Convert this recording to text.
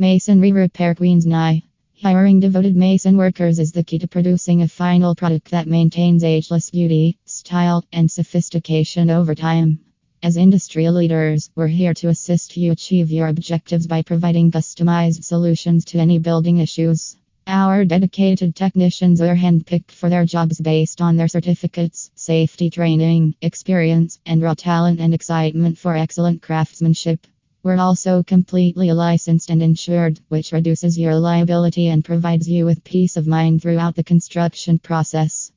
Masonry Repair Queens Ny. Hiring devoted mason workers is the key to producing a final product that maintains ageless beauty, style, and sophistication over time. As industry leaders, we're here to assist you achieve your objectives by providing customized solutions to any building issues. Our dedicated technicians are handpicked for their jobs based on their certificates, safety training, experience, and raw talent and excitement for excellent craftsmanship. We're also completely licensed and insured, which reduces your liability and provides you with peace of mind throughout the construction process.